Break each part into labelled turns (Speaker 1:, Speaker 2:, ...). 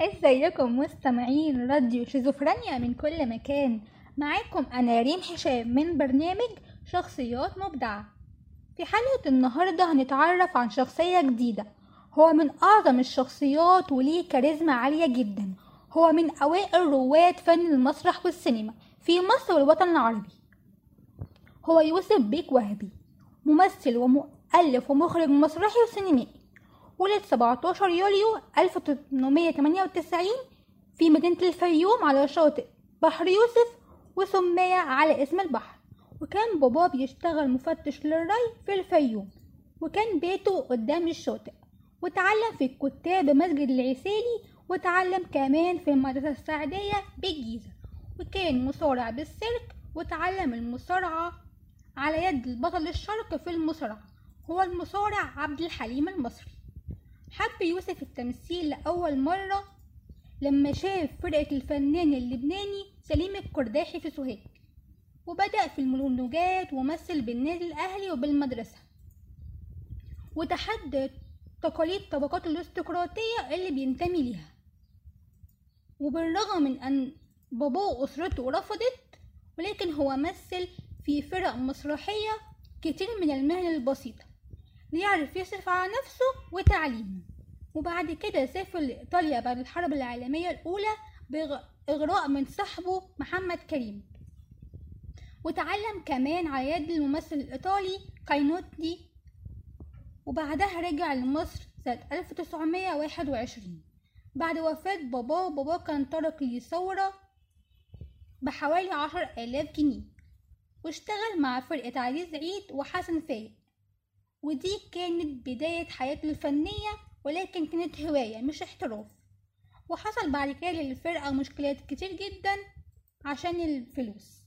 Speaker 1: إزيكم مستمعين راديو شيزوفرينيا من كل مكان؟ معاكم أنا ريم هشام من برنامج شخصيات مبدعة في حلقة النهاردة هنتعرف عن شخصية جديدة. هو من أعظم الشخصيات وليه كاريزما عالية جدا. هو من أوائل رواد فن المسرح والسينما في مصر والوطن العربي. هو يوسف بيك وهبي ممثل ومؤلف ومخرج مسرحي وسينمائي. ولد 17 يوليو 1898 في مدينة الفيوم على شاطئ بحر يوسف وسمي على اسم البحر. وكان باباه بيشتغل مفتش للري في الفيوم وكان بيته قدام الشاطئ. وتعلم في الكتاب بمسجد العسيلي وتعلم كمان في المدرسة السعدية بالجيزة. وكان مصارع بالسيرك وتعلم المصارعة على يد البطل الشرقي في المصارعة هو المصارع عبد الحليم المصري. حب يوسف التمثيل لأول مرة لما شاف فرقة الفنان اللبناني سليم القرداحي في سوهاج وبدأ في المونولوجات ومثل بالنادي الأهلي وبالمدرسة. وتحدى تقاليد طبقات الارستقراطية اللي بينتمي ليها. وبالرغم من أن باباه وأسرته رفضت ولكن هو مثل في فرق مسرحية كتير من المهن البسيطة ليعرف يصرف على نفسه وتعليمه. وبعد كده سافر لإيطاليا بعد الحرب العالمية الأولى بإغراء من صاحبه محمد كريم. وتعلم كمان على يد الممثل الإيطالي كاينوتي وبعدها رجع لمصر سنة 1921 بعد وفاة باباه باباه كان ترك لي ثورة بحوالي عشر آلاف جنيه. واشتغل مع فرقة عزيز عيد وحسن فايق. ودي كانت بداية حياته الفنية ولكن كانت هواية مش احتراف. وحصل بعد كده للفرقة مشكلات كتير جدا عشان الفلوس.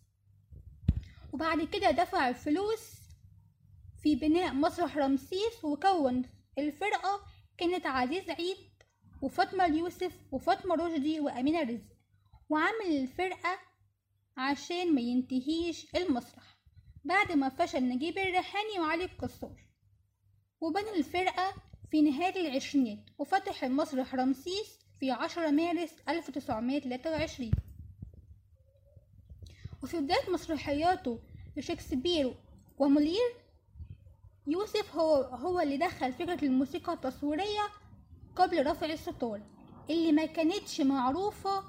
Speaker 1: وبعد كده دفع الفلوس في بناء مسرح رمسيس وكون الفرقة كانت عزيز عيد وفاطمة اليوسف وفاطمة رشدي وأمينة رزق وعمل الفرقة عشان ما ينتهيش المسرح بعد ما فشل نجيب الريحاني وعلي القصار وبنى الفرقة في نهاية العشرينات وفتح المسرح رمسيس في عشرة مارس 1923 وفي بداية مسرحياته لشكسبير ومولير يوسف هو هو اللي دخل فكرة الموسيقى التصويرية قبل رفع الستار اللي ما كانتش معروفة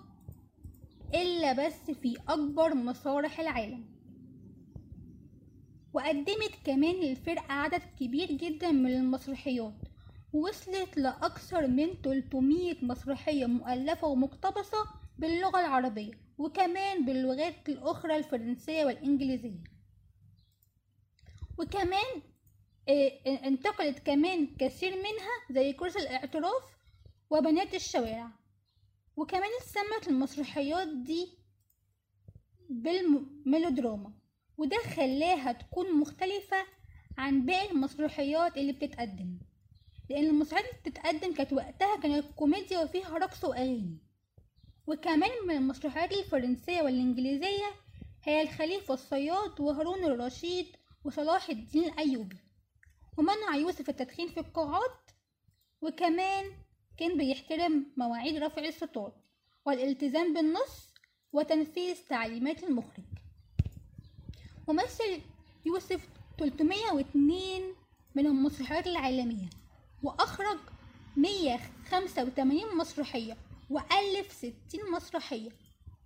Speaker 1: إلا بس في أكبر مسارح العالم. وقدمت كمان للفرقة عدد كبير جدا من المسرحيات. ووصلت لأكثر من 300 مسرحية مؤلفة ومقتبسة باللغة العربية وكمان باللغات الأخرى الفرنسية والإنجليزية. وكمان انتقلت كمان كثير منها زي كورس الاعتراف وبنات الشوارع. وكمان اتسمت المسرحيات دي بالميلودراما وده خلاها تكون مختلفة عن باقي المسرحيات اللي بتتقدم. لأن المسرحيات اللي بتتقدم كانت وقتها كانت كوميديا وفيها رقص وأغاني وكمان من المسرحيات الفرنسية والإنجليزية هي الخليفة الصياد وهارون الرشيد وصلاح الدين الأيوبي. ومنع يوسف التدخين في القاعات وكمان كان بيحترم مواعيد رفع الستار والالتزام بالنص وتنفيذ تعليمات المخرج. ومثل يوسف 302 من المسرحيات العالمية. وأخرج 185 مسرحية وألف 60 مسرحية.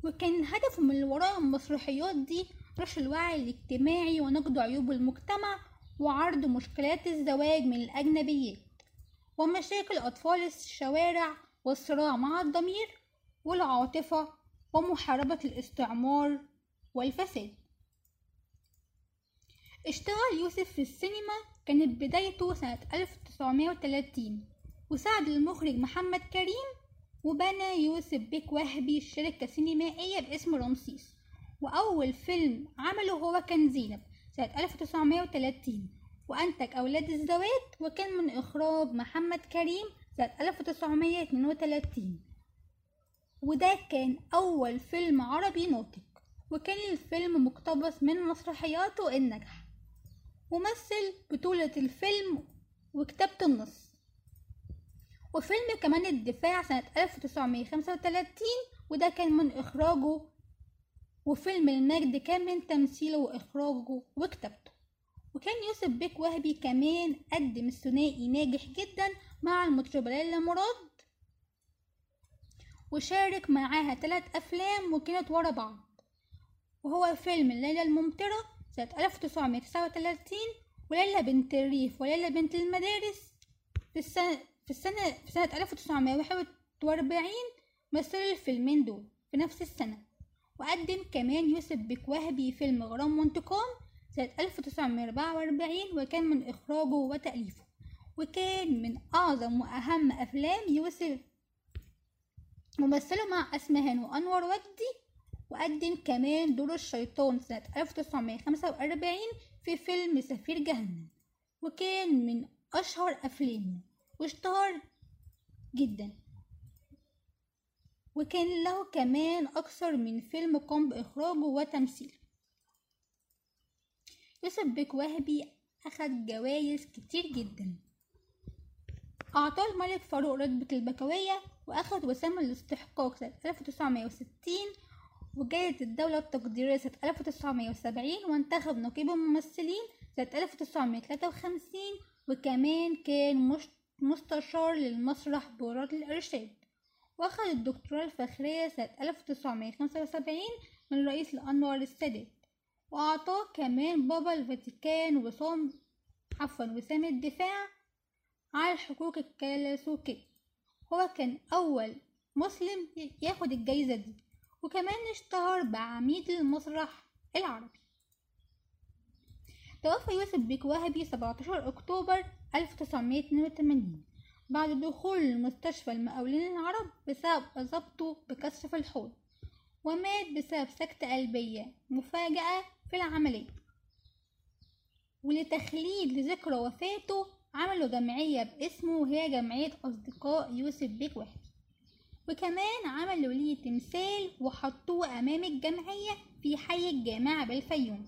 Speaker 1: وكان هدفه من وراء المسرحيات دي رشد الوعي الاجتماعي ونقد عيوب المجتمع وعرض مشكلات الزواج من الأجنبيات ومشاكل أطفال الشوارع والصراع مع الضمير والعاطفة ومحاربة الاستعمار والفساد. اشتغل يوسف في السينما كانت بدايته سنة 1930 وساعد المخرج محمد كريم وبنى يوسف بيك وهبي شركة سينمائية باسم رمسيس. وأول فيلم عمله هو كان زينب سنة 1930 وأنتج أولاد الزوات وكان من إخراج محمد كريم سنة 1932 وده كان أول فيلم عربي ناطق وكان الفيلم مقتبس من مسرحياته الناجحة. ومثل بطولة الفيلم وكتابة النص. وفيلم كمان الدفاع سنة 1935 وده كان من إخراجه وفيلم المجد كان من تمثيله وإخراجه وكتابته. وكان يوسف بيك وهبي كمان قدم الثنائي ناجح جدا مع المطربة ليلى مراد وشارك معاها ثلاث أفلام وكانت ورا بعض. وهو فيلم الليلة الممطرة سنة 1939 وليلى بنت الريف وليلى بنت المدارس في السنة في السنة في سنة 1941 مثل الفيلمين دول في نفس السنة. وقدم كمان يوسف بك وهبي فيلم غرام وانتقام سنة 1944 وكان من إخراجه وتأليفه. وكان من أعظم وأهم أفلام يوسف ممثله مع أسمهان وأنور وجدي وقدم كمان دور الشيطان سنة 1945 في فيلم سفير جهنم وكان من أشهر أفلامه واشتهر جدا. وكان له كمان أكثر من فيلم قام بإخراجه وتمثيله يوسف بيك وهبي أخد جوائز كتير جدا. أعطاه الملك فاروق رتبة البكوية وأخد وسام الاستحقاق سنة 1960 وجائزة الدولة التقديرية سنة 1970 وانتخب نقيب الممثلين سنة 1953 وكمان كان مستشار للمسرح بوزارة الإرشاد. وأخذ الدكتوراه الفخرية سنة 1975 من رئيس الأنور السادات. وأعطاه كمان بابا الفاتيكان وسام عفوا وسام الدفاع على الحقوق الكلاسيكية هو كان أول مسلم ياخد الجايزة دي. وكمان اشتهر بعميد المسرح العربي. توفى يوسف بيك وهبي 17 أكتوبر 1982 بعد دخول المستشفى المقاولين العرب بسبب إصابته بكسر في الحوض ومات بسبب سكتة قلبية مفاجئة في العملية. ولتخليد لذكرى وفاته عملوا جمعية باسمه وهي جمعية أصدقاء يوسف بيك وهبي. وكمان عملوا ليه تمثال وحطوه أمام الجمعية في حي الجامعة بالفيوم.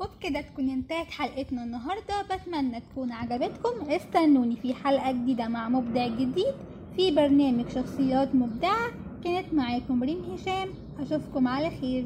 Speaker 1: وبكده تكون انتهت حلقتنا النهاردة. بتمنى تكون عجبتكم. استنوني في حلقة جديدة مع مبدع جديد في برنامج شخصيات مبدعة. كانت معاكم ريم هشام. أشوفكم على خير.